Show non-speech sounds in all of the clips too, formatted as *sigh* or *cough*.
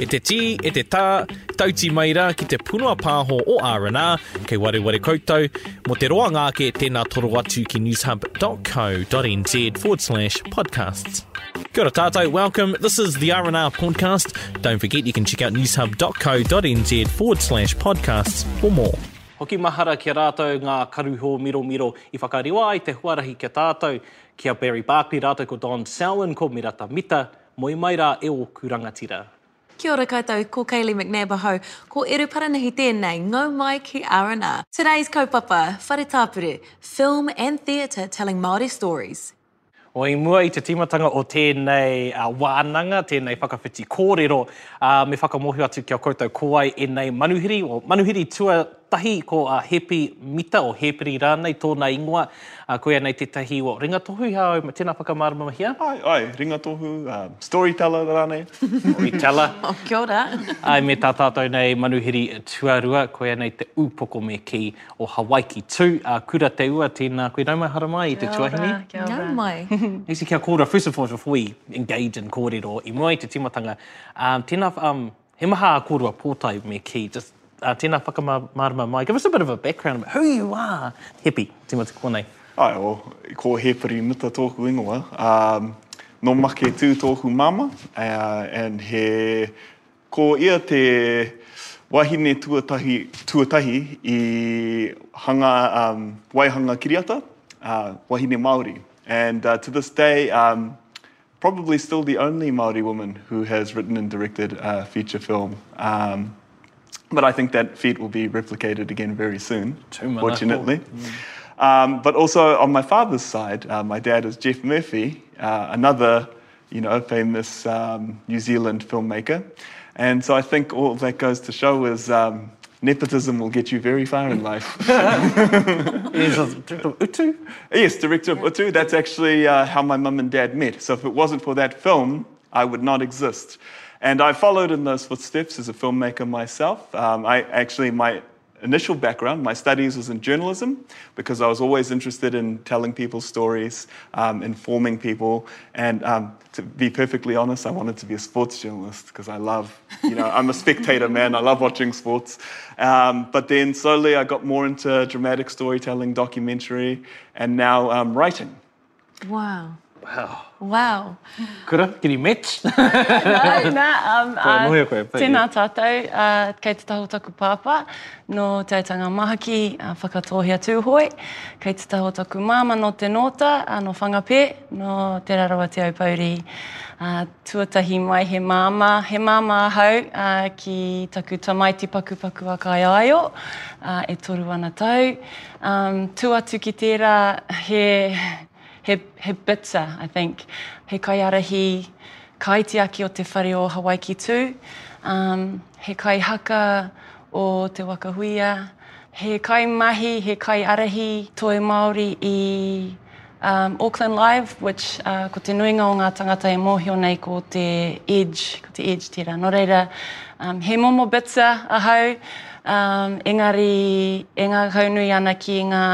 E te tī, e te tā, tauti maira ki te punua pāho o R&R, kei ware ware koutou, mo te roa ngāke tēnā toro atu ki newshub.co.nz forward slash podcasts. Kia ora tātou, welcome. This is the R&R podcast. Don't forget you can check out newshub.co.nz forward slash podcasts for more. Hoki mahara ki rātou ngā karuho miro miro i whakariwa ai te huarahi ki tātou. Kia Barry Barkley rātou ko Don Selwyn ko Mirata Mita. Moi mai rā e o kurangatira. Kia ora koutou, ko Kaylee McNabb aho. Ko Eru Paranahi tēnei, ngau mai ki R&R. Today's kaupapa, Whare Tāpuru, film and theatre telling Māori stories. O i mua i te timatanga o tēnei uh, wānanga, tēnei whakawhiti kōrero, uh, me whakamohi atu kia koutou kōai e nei manuhiri, o manuhiri tua tuatahi ko uh, Hepi Mita o Hepiri rānei tōna ingoa, uh, koe nei te tahi o ringatohu, hau tēnā whakamārama hia? Ai, ai, ringatohu, uh, storyteller rānei. Storyteller. *laughs* Oh, kia ora. Ai, me tā tātou nei manuhiri tuarua, koe nei te upoko me ki o Hawaii tū. Uh, kura te ua, tēnā koe naumai haramai i te tuahini. Kia ora. Ngau mai. *laughs* Isi kia kōra, first and foremost, before we engage in kōrero, i mua i te timatanga, um, tēnā, um, he maha a kōrua pōtai me ki, just uh, tēnā whakamārama mai. Give us a bit of a background about who you are. Hepi, timata kōnei. Ai, o, ko hepari mita tōku ingoa. Um, no make tū tōku mama, uh, and he, ko ia te wahine tuatahi, tuatahi i hanga, um, waihanga kiriata, uh, wahine Māori. And uh, to this day, um, probably still the only Māori woman who has written and directed a feature film. Um, but I think that feat will be replicated again very soon, fortunately. Um, but also on my father's side, uh, my dad is Geoff Murphy, uh, another, you know, famous um, New Zealand filmmaker. And so I think all that goes to show is um, nepotism will get you very far in life. *laughs* He's a director of Utu. yes, director of Utu. That's actually uh, how my mum and dad met. So if it wasn't for that film, I would not exist. And I followed in those footsteps as a filmmaker myself. Um, I actually, my initial background, my studies was in journalism because I was always interested in telling people stories, um, informing people, and um, to be perfectly honest, I wanted to be a sports journalist because I love, you know, I'm a spectator *laughs* man. I love watching sports. Um, but then slowly I got more into dramatic storytelling, documentary, and now um, writing. Wow. Wow. Wow. Kura, kiri met. *laughs* Nā, nā, um, mohi a koe, pai. tēnā tātou, uh, kei te taho taku pāpā, no te aitanga mahaki, uh, whakatohia tūhoi, kei te taho taku māma no te nota, uh, no whangapē, no te rarawa te aupauri. Uh, tuatahi mai he māma, he māma hau uh, ki taku tamaiti paku paku a kai aio, uh, e toru ana tau. Um, tu atu ki tērā he, he, he bitter, I think. He kaiarahi kaitiaki o te whare o Hawaii ki tū. Um, he kai haka o te wakahuia. He kai mahi, he kai arahi toi Māori i um, Auckland Live, which uh, ko te nuinga o ngā tangata e mōhio nei ko te Edge, ko te Edge tira. No reira, um, he momo bitsa ahau, um, engari, e ngā kaunui ana ki ngā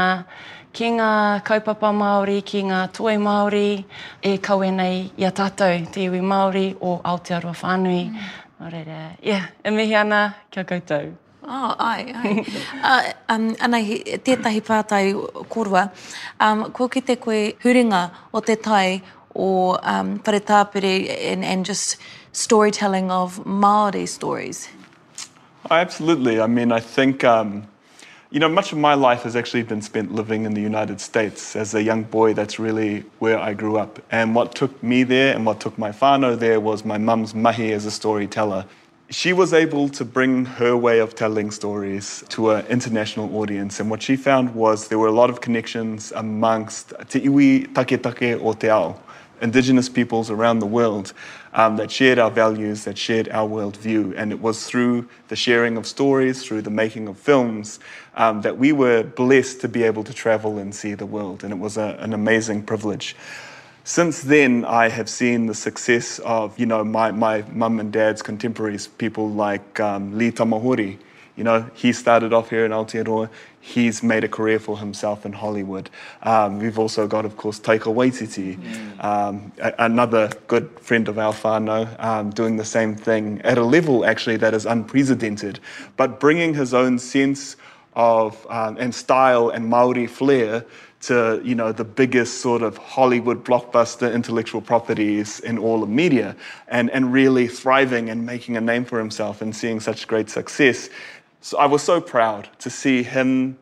ki ngā kaupapa Māori, ki ngā toi Māori, e kaue nei i a tātou, te iwi Māori o Aotearoa Whānui. Mm. Nō reira, yeah, e mihi ana, kia koutou. *laughs* Oh, ai, ai. uh, *laughs* um, ana, he, tētahi pātai korua, um, ko ki te koe huringa o te tai o um, whare tāpere and, and just storytelling of Māori stories. Oh, absolutely. I mean, I think, um, you know, much of my life has actually been spent living in the United States. As a young boy, that's really where I grew up. And what took me there and what took my whānau there was my mum's mahi as a storyteller. She was able to bring her way of telling stories to an international audience. And what she found was there were a lot of connections amongst te iwi take take o te ao. indigenous peoples around the world um, that shared our values, that shared our worldview. And it was through the sharing of stories, through the making of films, um, that we were blessed to be able to travel and see the world. And it was a, an amazing privilege. Since then, I have seen the success of, you know, my, my mum and dad's contemporaries, people like um, Lee Tamahori, You know, he started off here in Aotearoa. He's made a career for himself in Hollywood. Um, we've also got, of course, Taika Waititi, mm. um, a- another good friend of our whānau, um, doing the same thing at a level, actually, that is unprecedented, but bringing his own sense of um, and style and Maori flair to you know the biggest sort of Hollywood blockbuster intellectual properties in all of media, and and really thriving and making a name for himself and seeing such great success. So I was so proud to see him,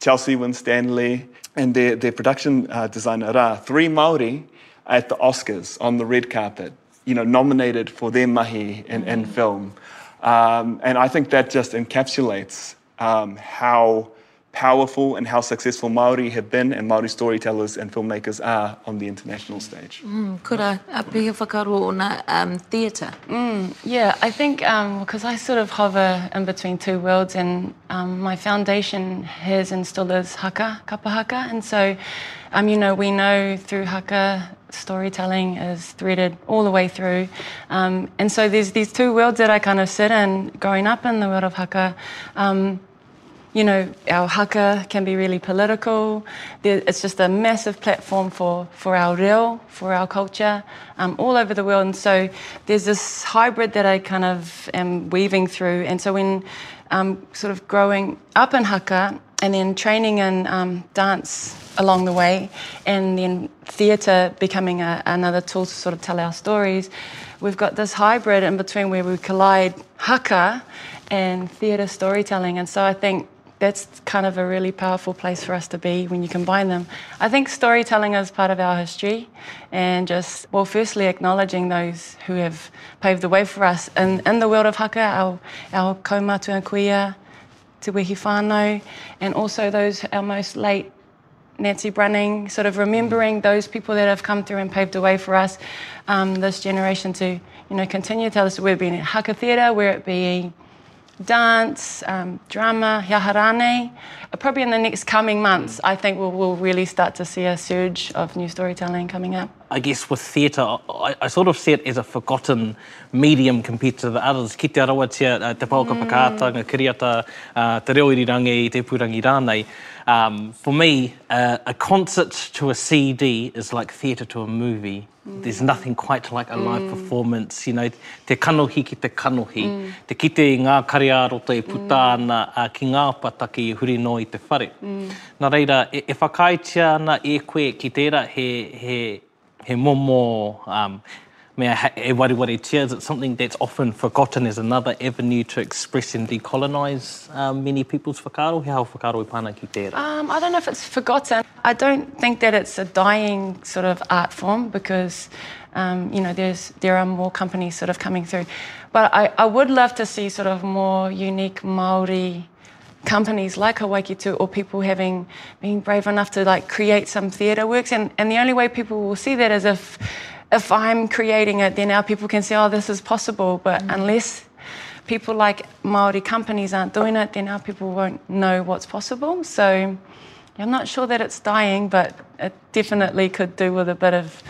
Chelsea Winstanley, and their their production uh, designer Ra, three Maori at the Oscars on the red carpet, you know, nominated for their mahi in, in film. Um, and I think that just encapsulates um, how powerful and how successful Maori have been and Maori storytellers and filmmakers are on the international stage. Mm, kura, a whakaro o na um, theatre. Mm, yeah, I think because um, I sort of hover in between two worlds and um, my foundation has and still is haka, kapa haka. And so, um, you know, we know through haka storytelling is threaded all the way through. Um, and so there's these two worlds that I kind of sit in growing up in the world of haka. Um, you know, our haka can be really political. It's just a massive platform for, for our reo, for our culture, um, all over the world. And so there's this hybrid that I kind of am weaving through. And so when um, sort of growing up in haka and then training in um, dance along the way, and then theatre becoming a, another tool to sort of tell our stories, we've got this hybrid in between where we collide haka and theatre storytelling. And so I think that's kind of a really powerful place for us to be when you combine them. I think storytelling is part of our history and just, well, firstly, acknowledging those who have paved the way for us. And in the world of haka, our, our kaumatu and kuia, Te Wehi Whānau, and also those, our most late Nancy Brunning, sort of remembering those people that have come through and paved the way for us, um, this generation to, you know, continue to tell us whether it be in haka theatre, where it be dance, um, drama, yaharane. Uh, probably in the next coming months, I think we'll, we'll, really start to see a surge of new storytelling coming up. I guess with theatre, I, I, sort of see it as a forgotten medium compared to the others. Ki te arawatia, uh, te pauka mm. pakaata, ngā kiriata, uh, te reo irirangi, te purangi rānei. Um, for me, uh, a concert to a CD is like theatre to a movie. Mm. There's nothing quite like a live mm. performance. You know, te kanohi ki te kanohi. Mm. Te kite i ngā karea roto e puta mm. uh, ki ngā pataki i huri no i te whare. Mm. Nā reira, e, e whakaitia ana e koe ki tērā he, he, he momo um, mea e wari wari tia, is something that's often forgotten as another avenue to express and decolonise um, many people's whakaro? Hao whakaro i pāna ki tērā? Um, I don't know if it's forgotten. I don't think that it's a dying sort of art form because, um, you know, there's, there are more companies sort of coming through. But I, I would love to see sort of more unique Māori companies like Hawaiki Tū or people having been brave enough to like create some theatre works and, and the only way people will see that is if if I'm creating it, then our people can say, oh, this is possible. But mm. unless people like Maori companies aren't doing it, then our people won't know what's possible. So I'm not sure that it's dying, but it definitely could do with a bit of,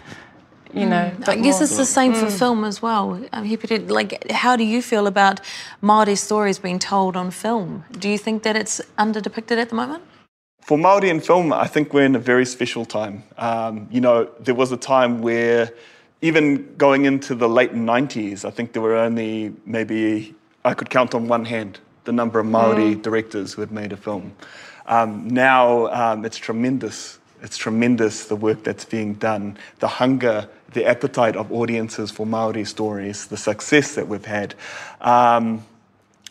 you know. Mm. I guess more. it's the same for mm. film as well. I'm happy to, like, how do you feel about Maori stories being told on film? Do you think that it's under depicted at the moment? For Maori in film, I think we're in a very special time. Um, you know, there was a time where even going into the late 90s, I think there were only maybe, I could count on one hand the number of Maori mm. directors who had made a film. Um, now um, it's tremendous. It's tremendous the work that's being done, the hunger, the appetite of audiences for Maori stories, the success that we've had. Um,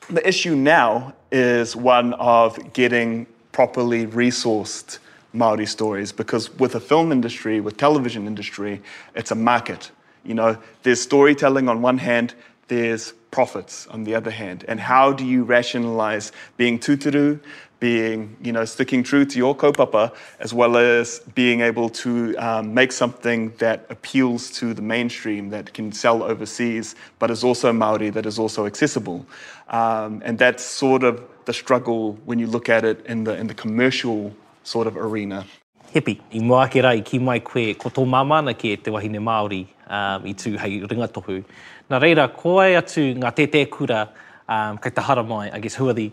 the issue now is one of getting properly resourced Maori stories because with the film industry, with television industry, it's a market. You know, there's storytelling on one hand, there's profits on the other hand. And how do you rationalize being tuturu, being, you know, sticking true to your kaupapa, as well as being able to um, make something that appeals to the mainstream, that can sell overseas, but is also Maori, that is also accessible. Um, and that's sort of the struggle when you look at it in the, in the commercial sort of arena. Hepi, i mua ke rai ki mai koe ko tō mamana ke te wahine Māori um, i tū hei ringatohu. Nā reira, ko ai atu ngā tētē kura um, kei te hara mai, I guess, who are the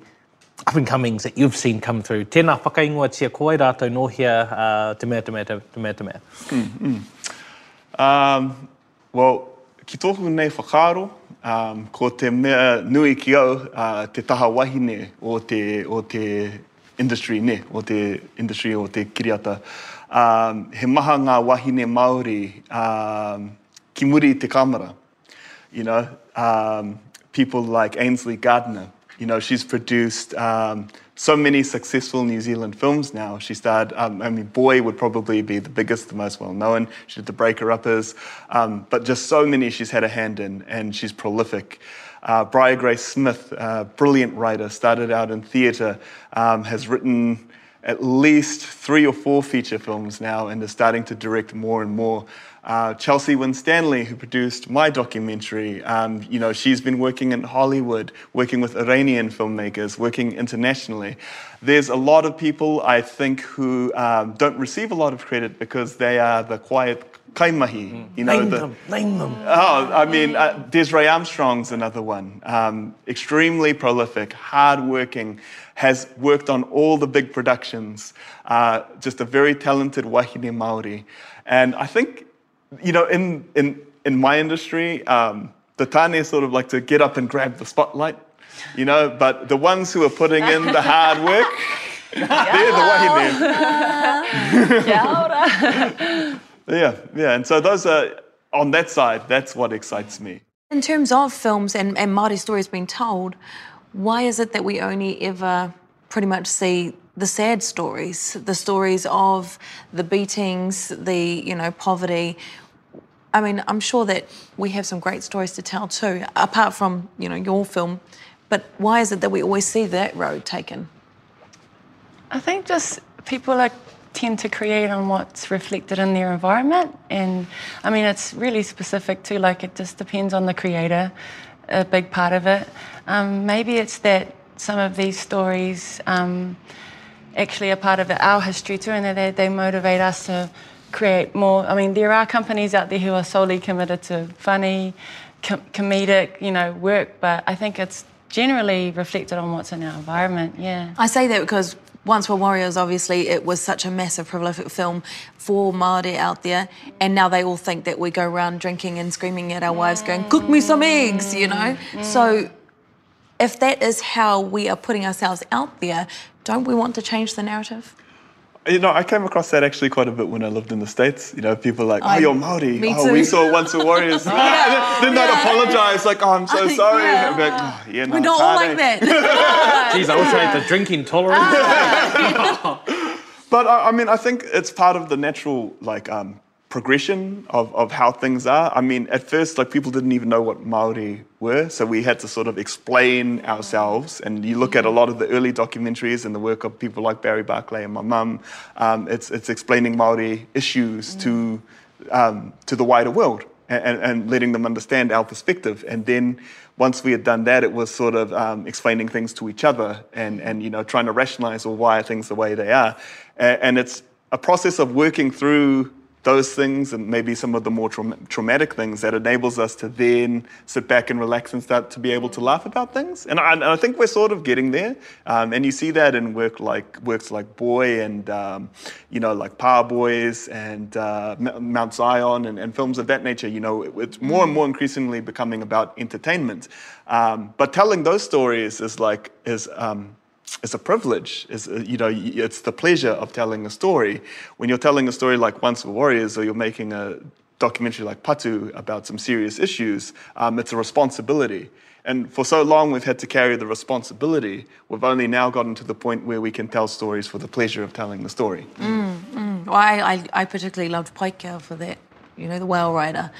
up and comings that you've seen come through. Tēnā whakaingoa tia koe rātou nohia uh, te mea, te mea, te mea, te mea. Um, well, ki tōku nei whakaaro, um, ko te mea nui ki au, uh, te taha wahine o te, o te industry ne, o te industry o te kiriata. Um, he maha ngā wahine Māori um, ki muri te kamera. You know, um, people like Ainsley Gardner, you know, she's produced um, so many successful New Zealand films now. She starred, um, I mean, Boy would probably be the biggest, the most well known. She did The Breaker Uppers, um, but just so many she's had a hand in, and she's prolific. Uh, Briar Grace Smith, uh, brilliant writer, started out in theatre, um, has written at least three or four feature films now and is starting to direct more and more. Uh, Chelsea Winstanley, who produced my documentary, um, you know, she's been working in Hollywood, working with Iranian filmmakers, working internationally. There's a lot of people, I think, who um, don't receive a lot of credit because they are the quiet kaimahi. You know, name the, them, name them. Oh, I mean, uh, Desiree Armstrong's another one. Um, extremely prolific, hardworking, has worked on all the big productions. Uh, just a very talented wahine Maori, and I think, you know, in in in my industry, um, the tane sort of like to get up and grab the spotlight, you know. But the ones who are putting in the hard work, *laughs* they're the wahine. Kia ora. *laughs* Yeah, yeah. And so those are on that side. That's what excites me. In terms of films and, and Māori stories being told, why is it that we only ever pretty much see the sad stories, the stories of the beatings, the you know poverty? I mean, I'm sure that we have some great stories to tell too, apart from you know your film. But why is it that we always see that road taken? I think just people like tend to create on what's reflected in their environment, and I mean it's really specific too. Like it just depends on the creator, a big part of it. Um, maybe it's that some of these stories um, actually are part of our history too, and that they, they motivate us to create more. I mean, there are companies out there who are solely committed to funny, com- comedic, you know, work, but I think it's generally reflected on what's in our environment. Yeah. I say that because Once Were Warriors, obviously, it was such a massive, prolific film for Māori out there, and now they all think that we go around drinking and screaming at our wives, going, "Cook me some eggs," you know. So, if that is how we are putting ourselves out there, don't we want to change the narrative? You know, I came across that actually quite a bit when I lived in the States. You know, people like, oh, I- you're Maori. me Oh, too. we saw Once Were Warriors. Yeah. *laughs* *laughs* then they'd Yeah. apologize, like, oh, I'm so *laughs* sorry. yeah. I'd like, oh, yeah, no, We're not all like eh?" that. Jeez, I also had the drinking tolerance. *laughs* But I, I mean, I think it's part of the natural like um, progression of, of how things are. I mean, at first, like people didn't even know what Maori were, so we had to sort of explain ourselves. And you look at a lot of the early documentaries and the work of people like Barry Barclay and my mum. Um, it's it's explaining Maori issues to um, to the wider world and, and letting them understand our perspective. And then once we had done that, it was sort of um, explaining things to each other and, and you know trying to rationalize or why things the way they are. A- and it's a process of working through those things and maybe some of the more trauma traumatic things that enables us to then sit back and relax and start to be able to laugh about things. And I, and I think we're sort of getting there. Um, and you see that in work like works like Boy and um, you know like Power Boys and uh, Mount Zion and, and films of that nature. You know, it- it's more and more increasingly becoming about entertainment. Um, but telling those stories is like is um, it's a privilege. It's, uh, you know, it's the pleasure of telling a story. When you're telling a story like Once Were Warriors, or you're making a documentary like Patu about some serious issues, um, it's a responsibility. And for so long, we've had to carry the responsibility. We've only now gotten to the point where we can tell stories for the pleasure of telling the story. Well, I, I, I particularly loved Paikea for that, you know, the whale rider.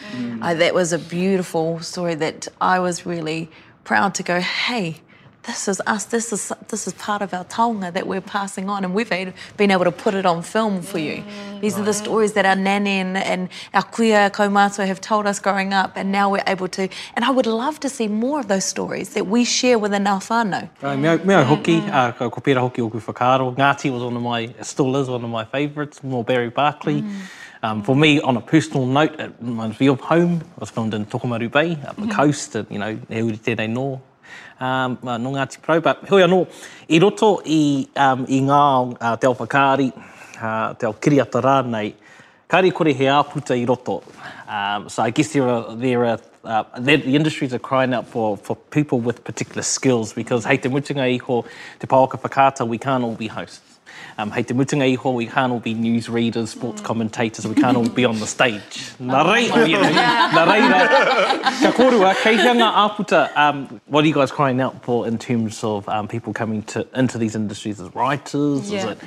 Uh, that was a beautiful story that I was really proud to go, hey, this is us, this is this is part of our taonga that we're passing on, and we've been able to put it on film for you. These are the stories that our nani and, our kuia kaumātua have told us growing up, and now we're able to. And I would love to see more of those stories that we share within our whānau. Right, mea, mea hoki, uh, ko pera hoki o ku whakaaro. Ngāti was one of my, still is one of my favourites, more Barry Barclay. Um, for me, on a personal note, it reminds me of home. I was filmed in Tokomaru Bay, up the coast, and, you know, he uri tēnei nō. Um, uh, no Ngāti. But hui anō, i roto i, um, i ngā uh, te ao whakaari, uh, te ao kiriata rānei, kāri kore he āputa i roto. Um, so I guess there are, there are uh, the industries are crying out for, for people with particular skills because hei te mutunga iho, te pāoka whakata, we can't all be hosts. Um, hei te mutunga iho, we can't all be news readers, sports commentators, we can't all be on the stage. Nā rei, you *laughs* know, nā reira. Ka korua, kei hianga āputa, um, what are you guys crying out for in terms of um, people coming to into these industries as writers? Yeah. Is it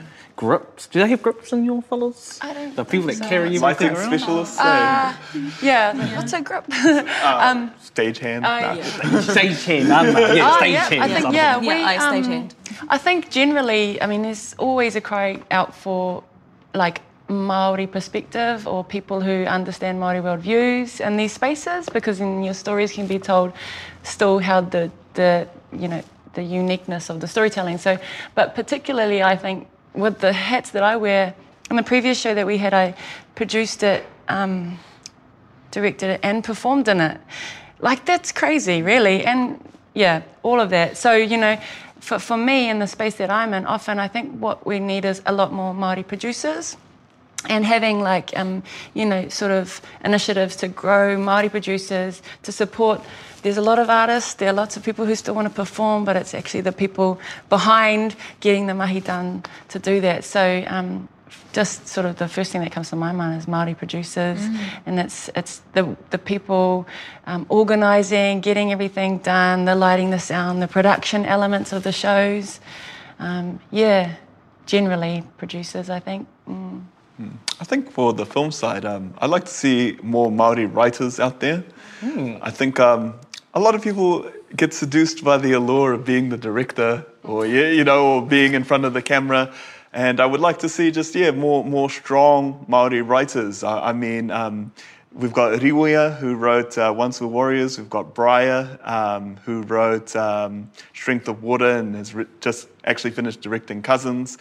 grips? Do they have grips in your fellas? I don't The people think that so. carry you Writing around? specialists, Uh, yeah, what's a grip? *laughs* um, stagehand. uh, Nah. yeah. *laughs* Stagehand, aren't they? *laughs* Yeah, Oh, stagehand. yeah, I think, something. yeah, Yeah, we, I um, stagehand. I think generally, I mean, there's always a cry out for like Maori perspective or people who understand Maori worldviews in these spaces because then your stories can be told still how the, the you know the uniqueness of the storytelling. So, but particularly, I think with the hats that I wear, in the previous show that we had, I produced it. Um, directed it and performed in it. Like that's crazy, really. And yeah, all of that. So, you know, for, for me in the space that I'm in, often I think what we need is a lot more Māori producers and having like um, you know sort of initiatives to grow Māori producers to support. There's a lot of artists there are lots of people who still want to perform but it's actually the people behind getting the mahi done to do that. So um, just sort of the first thing that comes to my mind is Māori producers and it's it's the the people um, organising getting everything done the lighting the sound the production elements of the shows. Um, yeah generally producers I think. Mm. I think for the film side, um, I'd like to see more Maori writers out there. I think um, a lot of people get seduced by the allure of being the director, or yeah, you know, or being in front of the camera. And I would like to see just yeah more more strong Maori writers. I, I mean. Um, We've got Riwia, who wrote uh, Once Were Warriors. We've got Briar, um, who wrote um, Strength of Water and has ri- just actually finished directing Cousins.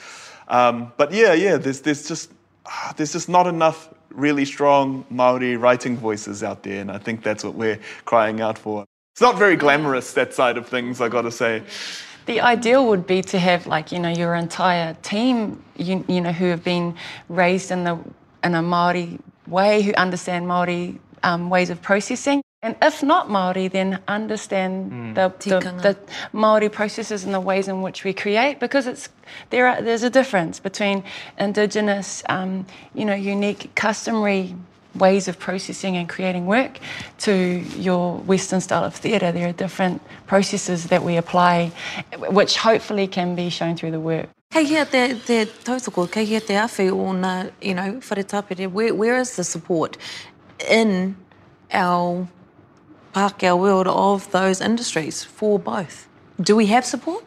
Um, but yeah, yeah, there's, there's just *sighs* there's just not enough really strong Maori writing voices out there, and I think that's what we're crying out for. It's not very glamorous that side of things, I got to say. The ideal would be to have like you know your entire team you, you know who have been raised in the in a Maori way who understand Maori um, ways of processing and if not Maori then understand the, the, Tikanga. the Maori processes and the ways in which we create because it's there are, there's a difference between indigenous um, you know unique customary ways of processing and creating work to your Western style of theatre. There are different processes that we apply, which hopefully can be shown through the work. Kei hea te, te tautoko, kei hea te awhi o nā, you know, whare tāpere, where, where is the support in our Pākehā world of those industries for both? Do we have support?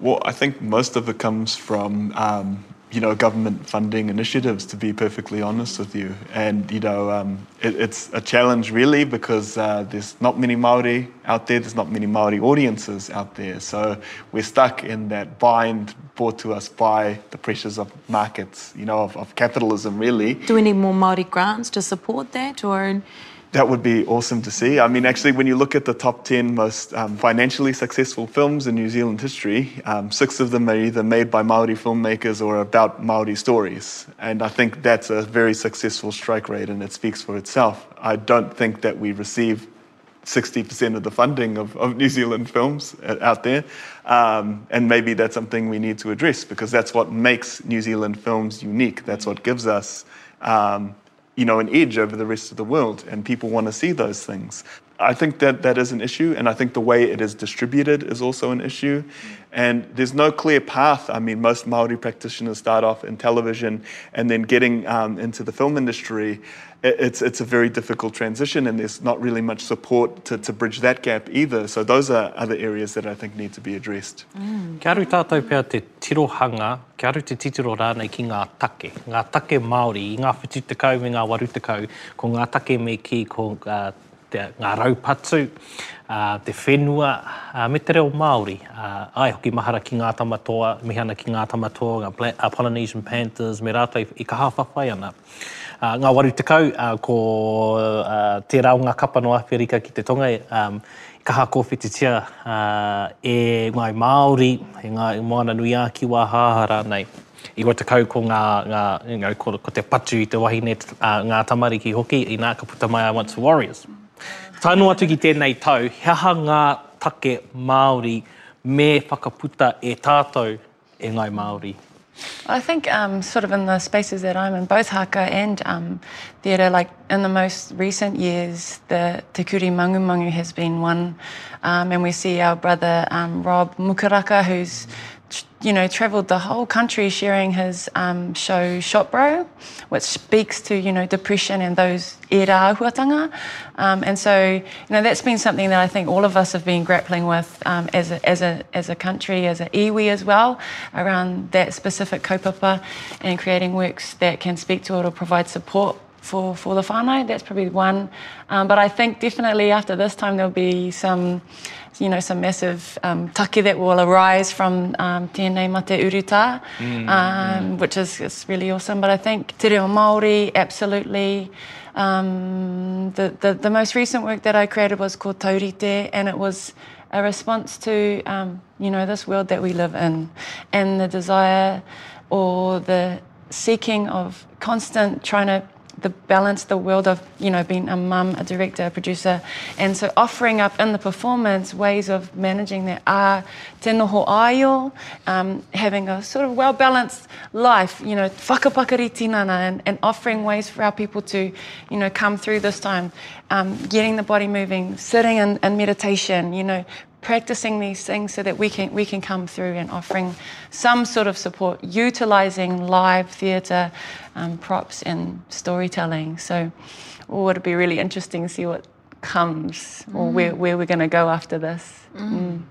Well, I think most of it comes from, um, you know, government funding initiatives, to be perfectly honest with you. And, you know, um, it, it's a challenge really because uh, there's not many Māori out there, there's not many Māori audiences out there. So we're stuck in that bind brought to us by the pressures of markets, you know, of, of capitalism really. Do we need more Māori grants to support that or... That would be awesome to see. I mean, actually, when you look at the top 10 most um, financially successful films in New Zealand history, um, six of them are either made by Maori filmmakers or about Maori stories. And I think that's a very successful strike rate and it speaks for itself. I don't think that we receive 60% of the funding of, of New Zealand films uh, out there. Um, and maybe that's something we need to address because that's what makes New Zealand films unique. That's what gives us, um, you know, an edge over the rest of the world. And people want to see those things. I think that that is an issue. And I think the way it is distributed is also an issue. And there's no clear path. I mean, most Maori practitioners start off in television and then getting um, into the film industry. It's, it's a very difficult transition, and there's not really much support to, to bridge that gap either. So, those are other areas that I think need to be addressed. Kia aru tātou pia te tirohanga, kia aru te titiro rānei ki ngā take. Ngā take Māori, i ngā whitu tekau me ngā waru tekau, ko ngā take me ki ko uh, te, ngā raupatu, uh, te whenua, uh, me te reo Māori. Uh, ai hoki mahara ki ngā tamatoa, mihana ki ngā tamatoa, ngā Bla- uh, Polynesian Panthers, me rātou i i kaha whawhai ana. Uh, ngā waru tekau, uh, ko uh, te raunga kapa no Awherika ki te tonga, um, kaha kōwhititia uh, e ngai Māori, e ngai moana nui a ki wā hāhara nei. I wa te kau ko ngā, ngā, ngā ko, ko te patu i te wahine uh, ngā tamariki hoki i nā ka puta mai I Want Warriors. Tānu atu ki tēnei tau, heha ngā take Māori me whakaputa e tātou e ngai Māori. I think um, sort of in the spaces that I'm in, both haka and um, theatre, like in the most recent years, the Te Kuri Mangu Mangu has been one. Um, and we see our brother um, Rob Mukaraka, who's you know, travelled the whole country sharing his um, show Shot Bro, which speaks to, you know, depression and those era ahuatanga. Um, and so, you know, that's been something that I think all of us have been grappling with um, as, a, as, a, as a country, as an iwi as well, around that specific kaupapa and creating works that can speak to it or provide support for, for the whānau. That's probably one. Um, but I think definitely after this time there'll be some you know, some massive um, take that will arise from um, tēnei mate uruta, mm, um, mm. which is, is really awesome. But I think te reo Māori, absolutely. Um, the, the, the most recent work that I created was called Taurite, and it was a response to, um, you know, this world that we live in and the desire or the seeking of constant trying to the balance, the world of, you know, being a mum, a director, a producer. And so offering up in the performance ways of managing that are te noho aio, um, having a sort of well-balanced life, you know, whakapakari tinana and, and offering ways for our people to, you know, come through this time, um, getting the body moving, sitting in, in meditation, you know, practicing these things so that we can we can come through and offering some sort of support, utilizing live theatre, um, props, and storytelling. So, oh, it'll be really interesting to see what comes mm. or where, where we're going to go after this. Mm. Mm.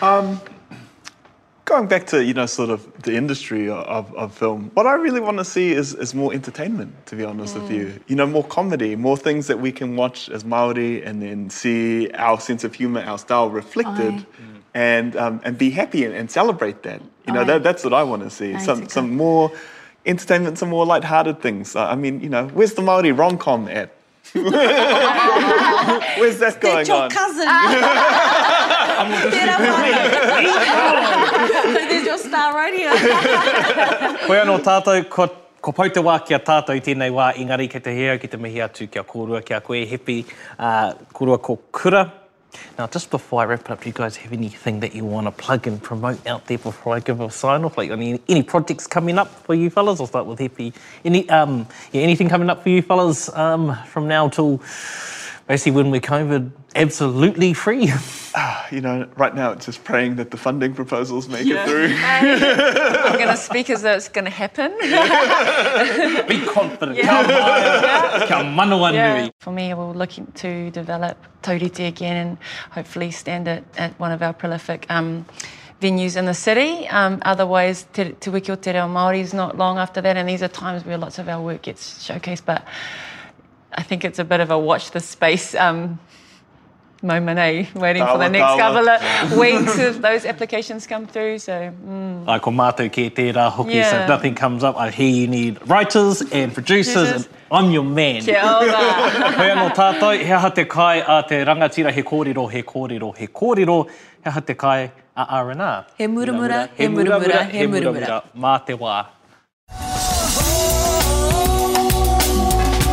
Um, going back to you know sort of the industry of, of film what i really want to see is, is more entertainment to be honest mm. with you mm. you know more comedy more things that we can watch as maori and then see our sense of humor our style reflected Aye. and um, and be happy and, and celebrate that you know that, that's what i want to see Aye, some some more entertainment some more light-hearted things i mean you know where's the maori rom-com at *laughs* Where's that going That's your on? cousin. *laughs* There's your star right here. *laughs* Koe anō tātou, ko, ko pau te wā ki a tātou i tēnei wā ingari ke te hea, ki te mihi atu kia kōrua, kia koe hepi, uh, kōrua ko kura. Now, just before I wrap it up, do you guys have anything that you want to plug and promote out there before I give a sign off? Like any, any projects coming up for you fellas? I'll start with Hepi. Any, um, yeah, anything coming up for you fellas um, from now till basically when we're COVID absolutely free? Ah, you know, right now it's just praying that the funding proposals make yeah. it through. I'm going to speak as though it's going to happen. Be confident. Yeah. Yeah. Kia manawa yeah. nui. For me, we're looking to develop Taurite again and hopefully stand it at one of our prolific um, venues in the city. Um, otherwise, Te, Te Wiki o Te Reo Māori is not long after that, and these are times where lots of our work gets showcased. But I think it's a bit of a watch this space um, moment, eh? Waiting tawa, for the next tawa. couple of *laughs* weeks if those applications come through. So, mm. Ai ko mātou ki tērā hoki, yeah. so if nothing comes up, I hear you need writers and producers, producers. and I'm your man. Kia ora. *laughs* Hei anō tātou, he aha te kai a te rangatira, he kōrero, he kōrero, he kōrero, he aha te kai a R&R. He muramura, he muramura, he muramura. Mā te wā.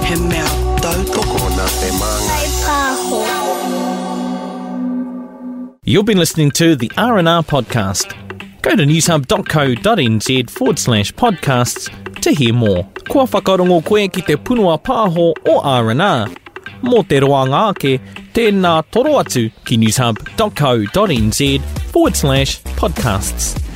He mea You've been listening to the R&R podcast. Go to newshub.co.nz forward slash podcasts to hear more. Kua whakarongo koe ki te punua pāho o R&R. Mō te roa ngāke, tēnā toro atu ki newshub.co.nz forward slash podcasts.